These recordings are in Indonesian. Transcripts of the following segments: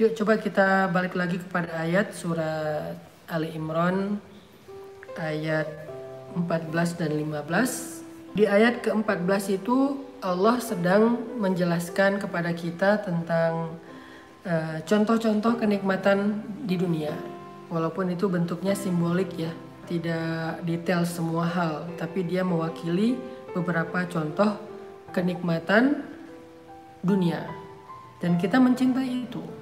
Yuk coba kita balik lagi kepada ayat surat Ali Imran ayat 14 dan 15. Di ayat ke-14 itu Allah sedang menjelaskan kepada kita tentang eh, contoh-contoh uh, kenikmatan di dunia. Walaupun itu bentuknya simbolik ya, tidak detail semua hal, tapi dia mewakili beberapa contoh kenikmatan dunia. Dan kita mencintai itu.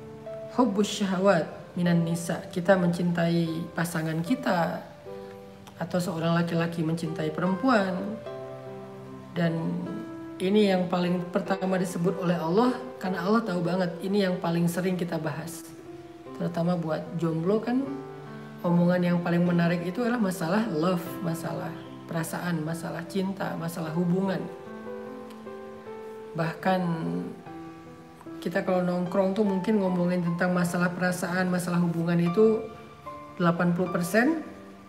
Hubbus syahwat minan nisa. Kita mencintai pasangan kita atau seorang laki-laki mencintai perempuan. Dan ini yang paling pertama disebut oleh Allah karena Allah tahu banget ini yang paling sering kita bahas. Terutama buat jomblo kan omongan yang paling menarik itu adalah masalah love, masalah perasaan, masalah cinta, masalah hubungan. Bahkan kita kalau nongkrong tuh mungkin ngomongin tentang masalah perasaan, masalah hubungan itu 80%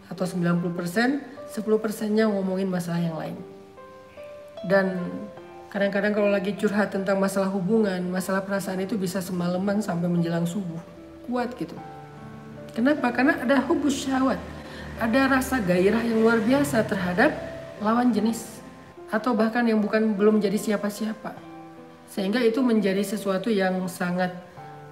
atau 90%, 10 persennya ngomongin masalah yang lain. Dan kadang-kadang kalau lagi curhat tentang masalah hubungan, masalah perasaan itu bisa semalaman sampai menjelang subuh. Kuat gitu. Kenapa? Karena ada hubus syahwat. Ada rasa gairah yang luar biasa terhadap lawan jenis atau bahkan yang bukan belum jadi siapa-siapa. Sehingga itu menjadi sesuatu yang sangat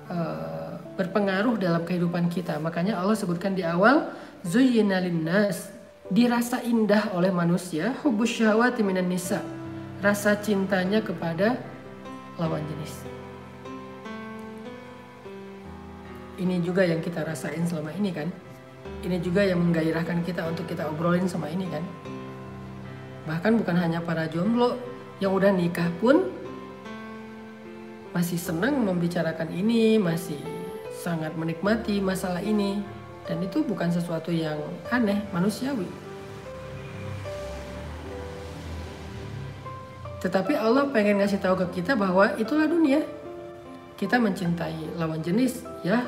uh, berpengaruh dalam kehidupan kita. Makanya Allah sebutkan di awal zuyyina linnas dirasa indah oleh manusia hubus syahwati minan nisa. Rasa cintanya kepada lawan jenis. ini juga yang kita rasain selama ini kan ini juga yang menggairahkan kita untuk kita obrolin sama ini kan bahkan bukan hanya para jomblo yang udah nikah pun masih senang membicarakan ini masih sangat menikmati masalah ini. Dan itu bukan sesuatu yang aneh manusiawi. Tetapi Allah pengen ngasih tahu ke kita bahwa itulah dunia. Kita mencintai lawan jenis ya.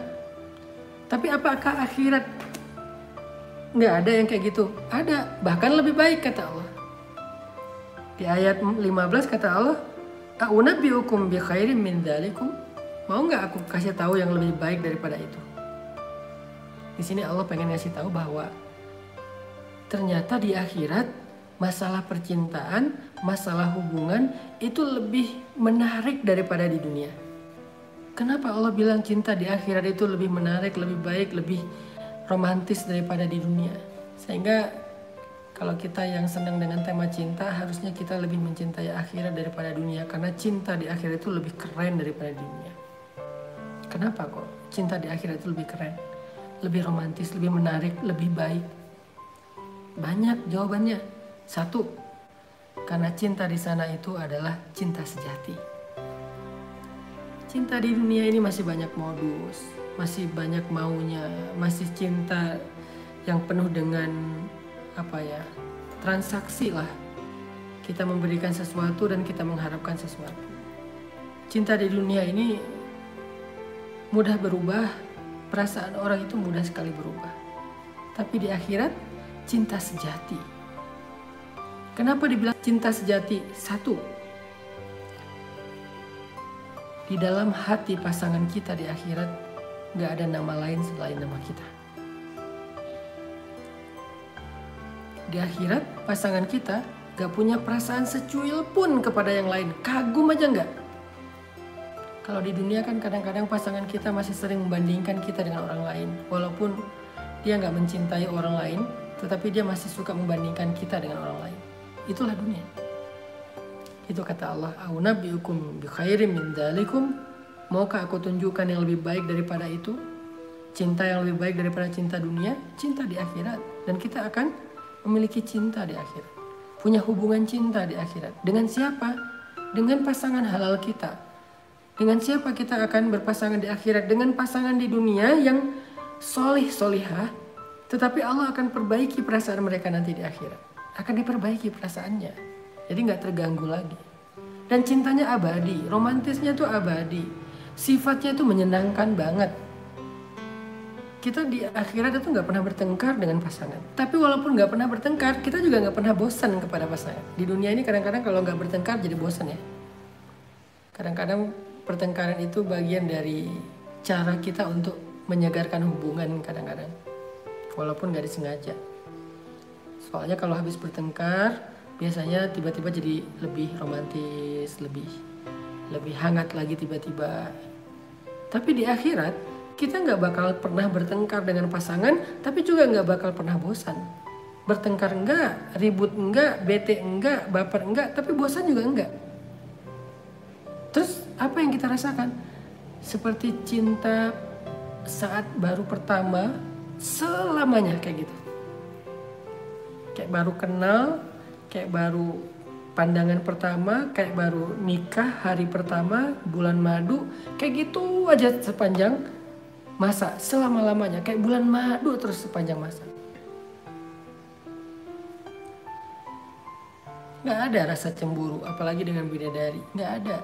Tapi apakah akhirat? Nggak ada yang kayak gitu? Ada, bahkan lebih baik kata Allah. Di ayat 15 kata Allah, "A'unabbiukum bi khairin min dzalikum?" Mau nggak aku kasih tahu yang lebih baik daripada itu? Di sini Allah pengen ngasih tahu bahwa ternyata di akhirat masalah percintaan, masalah hubungan itu lebih menarik daripada di dunia. Kenapa Allah bilang cinta di akhirat itu lebih menarik, lebih baik, lebih romantis daripada di dunia? Sehingga kalau kita yang senang dengan tema cinta, harusnya kita lebih mencintai akhirat daripada dunia karena cinta di akhirat itu lebih keren daripada dunia. Kenapa kok cinta di akhirat itu lebih keren? Lebih romantis, lebih menarik, lebih baik. Banyak jawabannya. Satu, karena cinta di sana itu adalah cinta sejati cinta di dunia ini masih banyak modus, masih banyak maunya, masih cinta yang penuh dengan apa ya transaksi lah. Kita memberikan sesuatu dan kita mengharapkan sesuatu. Cinta di dunia ini mudah berubah, perasaan orang itu mudah sekali berubah. Tapi di akhirat cinta sejati. Kenapa dibilang cinta sejati? Satu, di dalam hati pasangan kita di akhirat gak ada nama lain selain nama kita. Di akhirat pasangan kita gak punya perasaan secuil pun kepada yang lain. Kagum aja gak? Kalau di dunia kan kadang-kadang pasangan kita masih sering membandingkan kita dengan orang lain. Walaupun dia gak mencintai orang lain, tetapi dia masih suka membandingkan kita dengan orang lain. Itulah dunia. Itu kata Allah, "Aunabiukum bi khairin min dalikum?" Maukah aku tunjukkan yang lebih baik daripada itu? Cinta yang lebih baik daripada cinta dunia, cinta di akhirat. Dan kita akan memiliki cinta di akhirat. Punya hubungan cinta di akhirat. Dengan siapa? Dengan pasangan halal kita. Dengan siapa kita akan berpasangan di akhirat? Dengan pasangan di dunia yang solih solihah. Tetapi Allah akan perbaiki perasaan mereka nanti di akhirat. Akan diperbaiki perasaannya. Jadi nggak terganggu lagi. Dan cintanya abadi, romantisnya tuh abadi. Sifatnya itu menyenangkan banget. Kita di akhirat itu nggak pernah bertengkar dengan pasangan. Tapi walaupun nggak pernah bertengkar, kita juga nggak pernah bosan kepada pasangan. Di dunia ini kadang-kadang kalau nggak bertengkar jadi bosan ya. Kadang-kadang pertengkaran itu bagian dari cara kita untuk menyegarkan hubungan kadang-kadang walaupun nggak disengaja soalnya kalau habis bertengkar biasanya tiba-tiba jadi lebih romantis lebih lebih hangat lagi tiba-tiba tapi di akhirat kita nggak bakal pernah bertengkar dengan pasangan tapi juga nggak bakal pernah bosan. Bertengkar enggak ribut enggak bete enggak baper enggak tapi bosan juga enggak terus apa yang kita rasakan? Seperti cinta saat baru pertama selamanya kayak gitu. Kayak baru kenal kayak baru pandangan pertama kayak baru nikah hari pertama bulan madu kayak gitu aja sepanjang masa selama lamanya kayak bulan madu terus sepanjang masa nggak ada rasa cemburu apalagi dengan bidadari nggak ada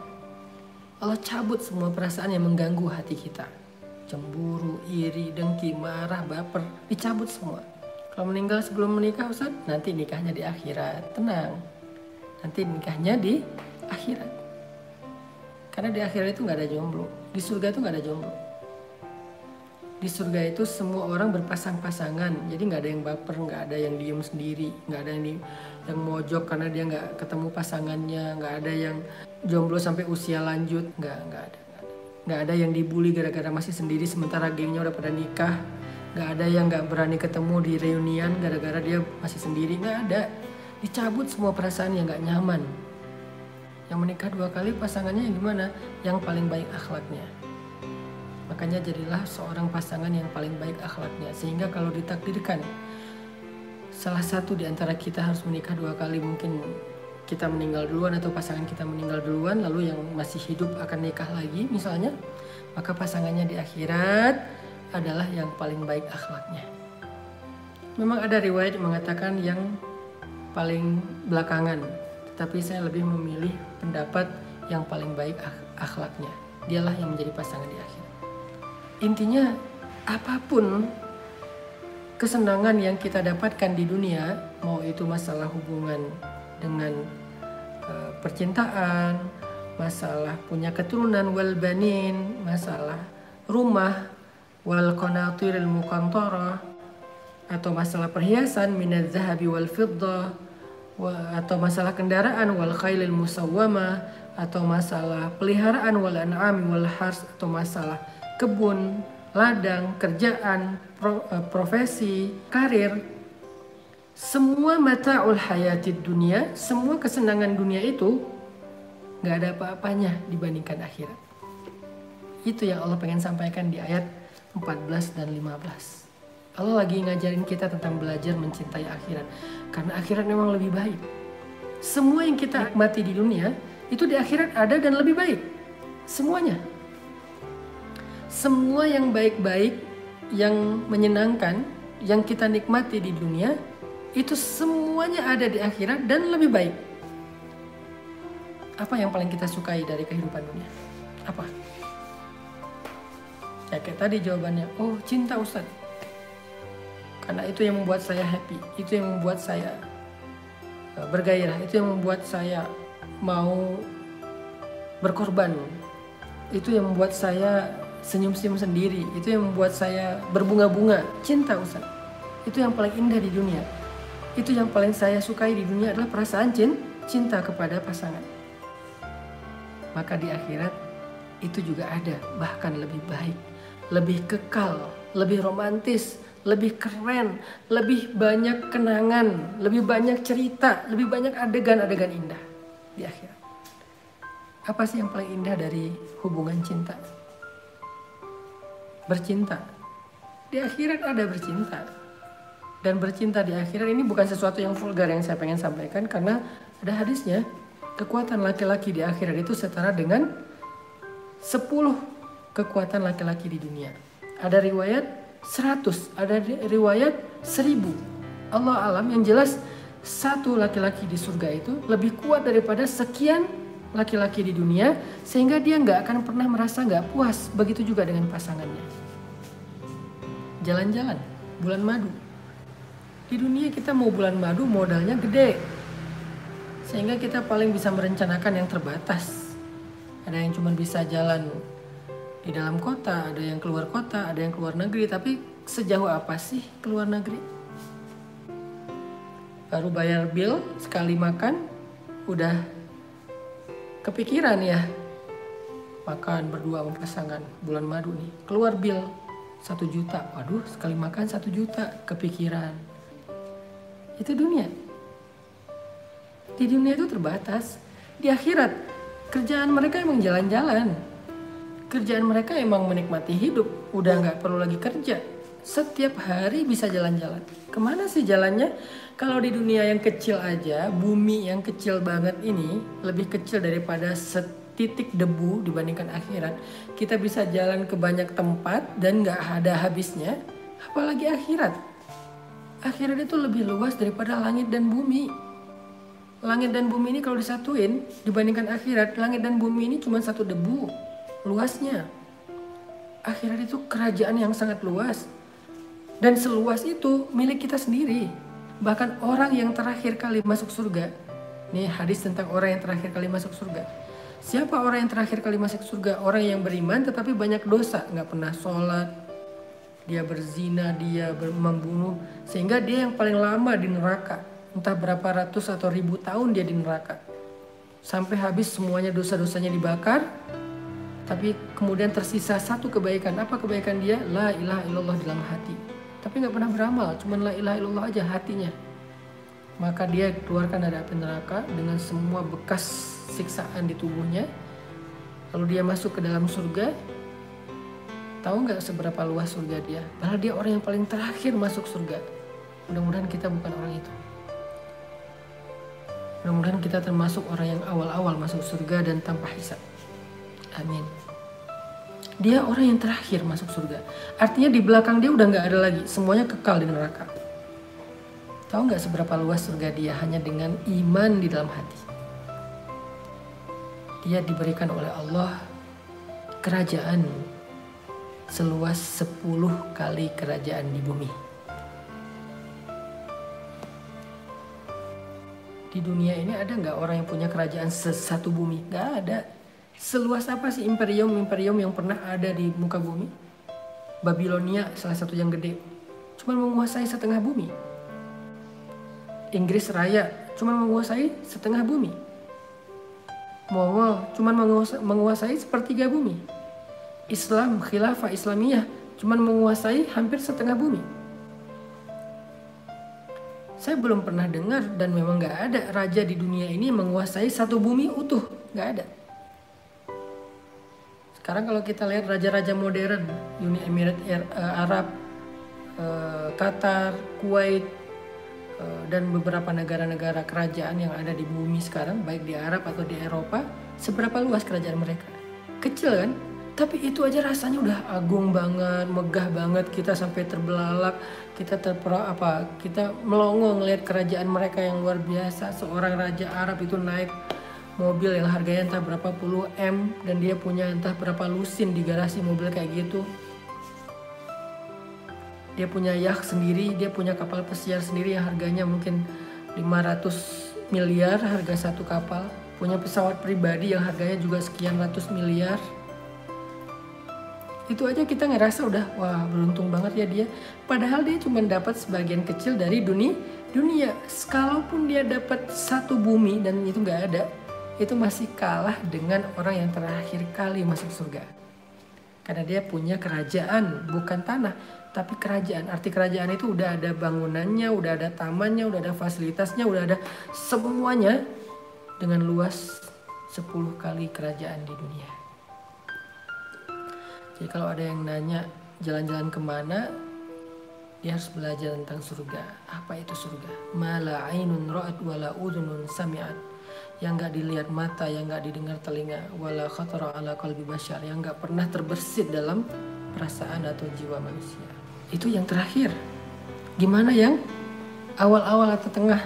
Allah cabut semua perasaan yang mengganggu hati kita cemburu iri dengki marah baper dicabut semua kalau meninggal sebelum menikah Ustaz, nanti nikahnya di akhirat. Tenang. Nanti nikahnya di akhirat. Karena di akhirat itu nggak ada jomblo. Di surga itu nggak ada jomblo. Di surga itu semua orang berpasang-pasangan. Jadi nggak ada yang baper, nggak ada yang diem sendiri, nggak ada yang di, yang mojok karena dia nggak ketemu pasangannya, nggak ada yang jomblo sampai usia lanjut, nggak nggak ada. Nggak ada. Yang dibully gara-gara masih sendiri sementara gengnya udah pada nikah. Nggak ada yang nggak berani ketemu di reunian gara-gara dia masih sendiri. Nggak ada. Dicabut semua perasaan yang nggak nyaman. Yang menikah dua kali pasangannya yang gimana? Yang paling baik akhlaknya makanya jadilah seorang pasangan yang paling baik akhlaknya sehingga kalau ditakdirkan salah satu di antara kita harus menikah dua kali mungkin kita meninggal duluan atau pasangan kita meninggal duluan lalu yang masih hidup akan nikah lagi misalnya maka pasangannya di akhirat adalah yang paling baik akhlaknya. Memang ada riwayat mengatakan yang paling belakangan, tetapi saya lebih memilih pendapat yang paling baik akhlaknya. Dialah yang menjadi pasangan di akhir. Intinya apa pun kesenangan yang kita dapatkan di dunia, mau itu masalah hubungan dengan uh, percintaan, masalah punya keturunan wal banin, masalah rumah, wal qanatiril muqantara atau masalah perhiasan minaz zahabi wal fiddah atau masalah kendaraan wal khailil musawwama atau masalah peliharaan wal an'ami wal hars atau masalah kebun, ladang, kerjaan, uh, profesi, karir semua mata'ul hayatid dunia, semua kesenangan dunia itu nggak ada apa-apanya dibandingkan akhirat. Itu yang Allah pengen sampaikan di ayat 14 dan 15. Allah lagi ngajarin kita tentang belajar mencintai akhirat. Karena akhirat memang lebih baik. Semua yang kita nikmati di dunia itu di akhirat ada dan lebih baik. Semuanya. Semua yang baik-baik, yang menyenangkan, yang kita nikmati di dunia itu semuanya ada di akhirat dan lebih baik. Apa yang paling kita sukai dari kehidupan dunia? Apa? Ya kayak tadi jawabannya, oh cinta Ustadz. Karena itu yang membuat saya happy, itu yang membuat saya e, bergairah, itu yang membuat saya mau berkorban. Itu yang membuat saya senyum-senyum sendiri, itu yang membuat saya berbunga-bunga. Cinta Ustadz. Itu yang paling indah di dunia. Itu yang paling saya sukai di dunia adalah perasaan cinta kepada pasangan. Maka di akhirat itu juga ada, bahkan lebih baik lebih kekal, lebih romantis, lebih keren, lebih banyak kenangan, lebih banyak cerita, lebih banyak adegan-adegan indah di akhirat. Apa sih yang paling indah dari hubungan cinta? Bercinta. Di akhirat ada bercinta. Dan bercinta di akhirat ini bukan sesuatu yang vulgar yang saya pengen sampaikan karena ada hadisnya. Kekuatan laki-laki di akhirat itu setara dengan 10 kekuatan laki-laki di dunia. Ada riwayat 100, ada riwayat 1000. Allah alam yang jelas satu laki-laki di surga itu lebih kuat daripada sekian laki-laki di dunia sehingga dia nggak akan pernah merasa nggak puas. Begitu juga dengan pasangannya. Jalan-jalan, bulan madu. Di dunia kita mau bulan madu modalnya gede. Sehingga kita paling bisa merencanakan yang terbatas. Ada yang cuma bisa jalan di dalam kota, ada yang keluar kota, ada yang keluar negeri. Tapi sejauh apa sih keluar negeri? Baru bayar bill sekali makan, udah kepikiran ya. Makan berdua sama pasangan bulan madu nih. Keluar bill satu juta. Waduh sekali makan satu juta. Kepikiran. Itu dunia. Di dunia itu terbatas. Di akhirat kerjaan mereka emang jalan-jalan. Kerjaan mereka emang menikmati hidup. Udah nggak perlu lagi kerja setiap hari bisa jalan-jalan. Ke mana sih jalannya? Kalau di dunia yang kecil aja bumi yang kecil banget ini lebih kecil daripada setitik debu dibandingkan akhirat. Kita bisa jalan ke banyak tempat dan nggak ada habisnya apalagi akhirat. Akhirat itu lebih luas daripada langit dan bumi. Langit dan bumi ini kalau disatuin dibandingkan akhirat, langit dan bumi ini cuma satu debu luasnya. Akhirat itu kerajaan yang sangat luas. Dan seluas itu milik kita sendiri. Bahkan orang yang terakhir kali masuk surga. Nih hadis tentang orang yang terakhir kali masuk surga. Siapa orang yang terakhir kali masuk surga? Orang yang beriman tetapi banyak dosa. Nggak pernah sholat. Dia berzina, dia membunuh. Sehingga dia yang paling lama di neraka entah berapa ratus atau ribu tahun dia di neraka. Sampai habis semuanya dosa-dosanya dibakar, tapi kemudian tersisa satu kebaikan. Apa kebaikan dia? La ilaha illallah dalam hati. Tapi nggak pernah beramal, cuman la ilaha illallah aja hatinya. Maka dia keluarkan dari api neraka dengan semua bekas siksaan di tubuhnya. Lalu dia masuk ke dalam surga. Tahu nggak seberapa luas surga dia? Padahal dia orang yang paling terakhir masuk surga. Mudah-mudahan kita bukan orang itu. Mudah-mudahan kita termasuk orang yang awal-awal masuk surga dan tanpa hisap. Amin. Dia orang yang terakhir masuk surga. Artinya di belakang dia udah nggak ada lagi. Semuanya kekal di neraka. Tahu nggak seberapa luas surga dia hanya dengan iman di dalam hati. Dia diberikan oleh Allah kerajaan seluas 10 kali kerajaan di bumi. di dunia ini ada nggak orang yang punya kerajaan sesatu bumi? Nggak ada. Seluas apa sih imperium-imperium yang pernah ada di muka bumi? Babilonia salah satu yang gede. Cuma menguasai setengah bumi. Inggris Raya cuma menguasai setengah bumi. Mongol cuma menguasai, menguasai sepertiga bumi. Islam, khilafah Islamiyah cuma menguasai hampir setengah bumi saya belum pernah dengar dan memang nggak ada raja di dunia ini menguasai satu bumi utuh nggak ada sekarang kalau kita lihat raja-raja modern Uni Emirat uh, Arab uh, Qatar Kuwait uh, dan beberapa negara-negara kerajaan yang ada di bumi sekarang baik di Arab atau di Eropa seberapa luas kerajaan mereka kecil kan tapi itu aja rasanya udah agung banget, megah banget, kita sampai terbelalak, kita terpera apa, kita melongo ngelihat kerajaan mereka yang luar biasa. Seorang raja Arab itu naik mobil yang harganya entah berapa puluh M dan dia punya entah berapa lusin di garasi mobil kayak gitu. Dia punya yacht sendiri, dia punya kapal pesiar sendiri yang harganya mungkin 500 miliar harga satu kapal. Punya pesawat pribadi yang harganya juga sekian ratus miliar itu aja kita ngerasa udah wah beruntung banget ya dia padahal dia cuma dapat sebagian kecil dari dunia dunia sekalipun dia dapat satu bumi dan itu nggak ada itu masih kalah dengan orang yang terakhir kali masuk surga karena dia punya kerajaan bukan tanah tapi kerajaan arti kerajaan itu udah ada bangunannya udah ada tamannya udah ada fasilitasnya udah ada semuanya dengan luas 10 kali kerajaan di dunia jadi kalau ada yang nanya jalan-jalan ke mana, dia harus belajar tentang surga. Apa itu surga? Mala ainun ra'at wala udunun sami'at. Yang nggak dilihat mata, yang nggak didengar telinga, wala khatara ala qalbi bashar, yang nggak pernah terbersit dalam perasaan atau jiwa manusia. Itu yang terakhir. Gimana yang awal-awal atau tengah?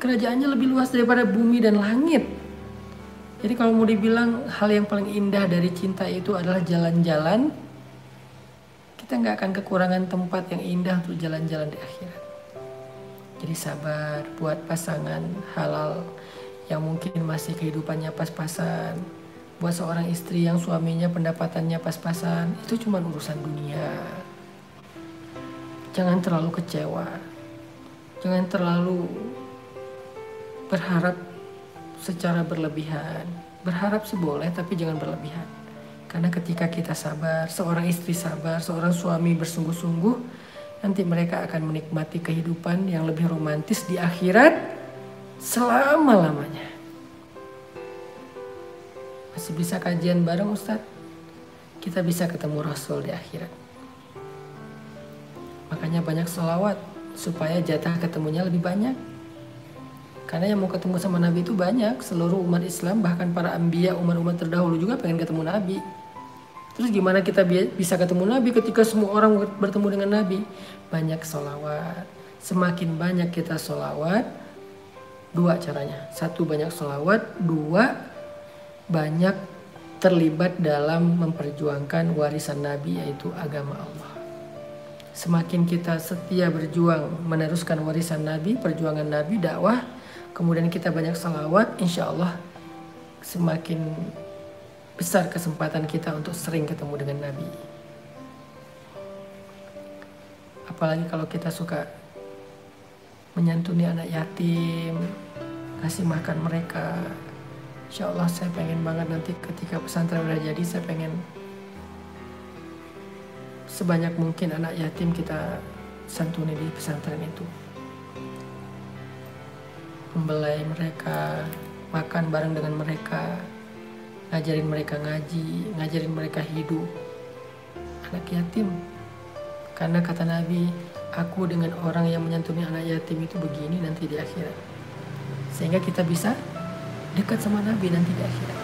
Kerajaannya lebih luas daripada bumi dan langit. Jadi kalau mau dibilang hal yang paling indah dari cinta itu adalah jalan-jalan, kita nggak akan kekurangan tempat yang indah untuk jalan-jalan di akhirat. Jadi sabar buat pasangan halal yang mungkin masih kehidupannya pas-pasan, buat seorang istri yang suaminya pendapatannya pas-pasan itu cuma urusan dunia. Jangan terlalu kecewa. Jangan terlalu berharap secara berlebihan. Berharap sih boleh tapi jangan berlebihan. Karena ketika kita sabar seorang istri sabar seorang suami bersungguh-sungguh nanti mereka akan menikmati kehidupan yang lebih romantis di akhirat selama-lamanya masih bisa kajian bareng Ustadz? Kita bisa ketemu Rasul di akhirat. Makanya banyak selawat supaya jatah ketemunya lebih banyak. Karena yang mau ketemu sama Nabi itu banyak. Seluruh umat Islam bahkan para ambia umat-umat terdahulu juga pengen ketemu Nabi. Terus gimana kita bisa ketemu Nabi ketika semua orang bertemu dengan Nabi? Banyak solawat. Semakin banyak kita solawat, dua caranya. Satu banyak solawat, dua banyak terlibat dalam memperjuangkan warisan Nabi yaitu agama Allah. Semakin kita setia berjuang meneruskan warisan Nabi, perjuangan Nabi, dakwah, kemudian kita banyak salawat, insya Allah semakin besar kesempatan kita untuk sering ketemu dengan Nabi. Apalagi kalau kita suka menyantuni anak yatim, kasih makan mereka, Insya Allah saya pengen banget nanti ketika pesantren udah jadi saya pengen sebanyak mungkin anak yatim kita santuni di pesantren itu. Membelai mereka, makan bareng dengan mereka, ngajarin mereka ngaji, ngajarin mereka hidup. Anak yatim. Karena kata Nabi, aku dengan orang yang menyantuni anak yatim itu begini nanti di akhirat. Sehingga kita bisa dekat sama Nabi nanti di akhirat.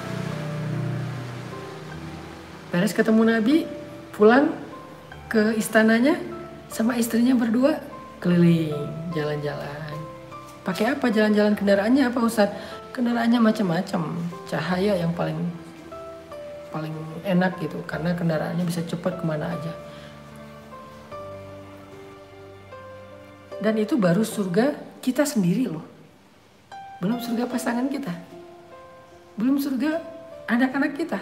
Beres ketemu Nabi, pulang ke istananya sama istrinya berdua keliling jalan-jalan. Pakai apa jalan-jalan kendaraannya apa Ustaz? Kendaraannya macam-macam. Cahaya yang paling paling enak gitu karena kendaraannya bisa cepat ke mana aja. Dan itu baru surga kita sendiri loh. Belum surga pasangan kita. Belum surga anak-anak kita.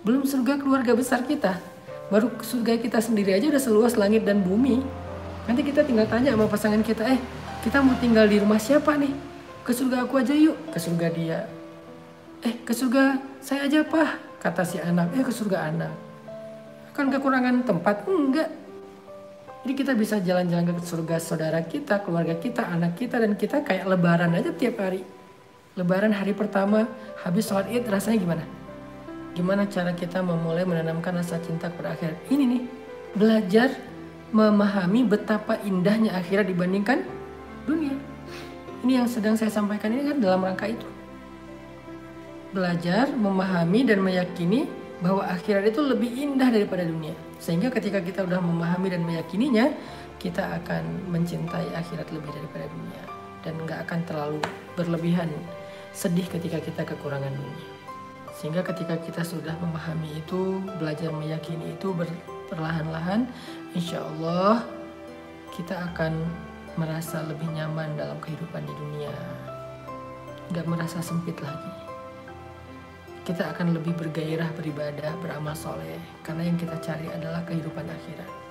Belum surga keluarga besar kita. Baru surga kita sendiri aja udah seluas langit dan bumi. Nanti kita tinggal tanya sama pasangan kita, eh kita mau tinggal di rumah siapa nih? Ke surga aku aja yuk. Ke surga dia. Eh ke surga saya aja pak, kata si anak. Eh ke surga anak. Kan kekurangan tempat? Enggak. Jadi kita bisa jalan-jalan ke surga saudara kita, keluarga kita, anak kita, dan kita kayak lebaran aja tiap hari. Lebaran hari pertama habis sholat id rasanya gimana? Gimana cara kita memulai menanamkan rasa cinta kepada akhirat? Ini nih, belajar memahami betapa indahnya akhirat dibandingkan dunia. Ini yang sedang saya sampaikan ini kan dalam rangka itu. Belajar, memahami dan meyakini bahwa akhirat itu lebih indah daripada dunia. Sehingga ketika kita sudah memahami dan meyakininya, kita akan mencintai akhirat lebih daripada dunia dan nggak akan terlalu berlebihan sedih ketika kita kekurangan dunia. Sehingga ketika kita sudah memahami itu, belajar meyakini itu perlahan-lahan, insya Allah kita akan merasa lebih nyaman dalam kehidupan di dunia. Gak merasa sempit lagi. Kita akan lebih bergairah beribadah, beramal soleh. Karena yang kita cari adalah kehidupan akhirat.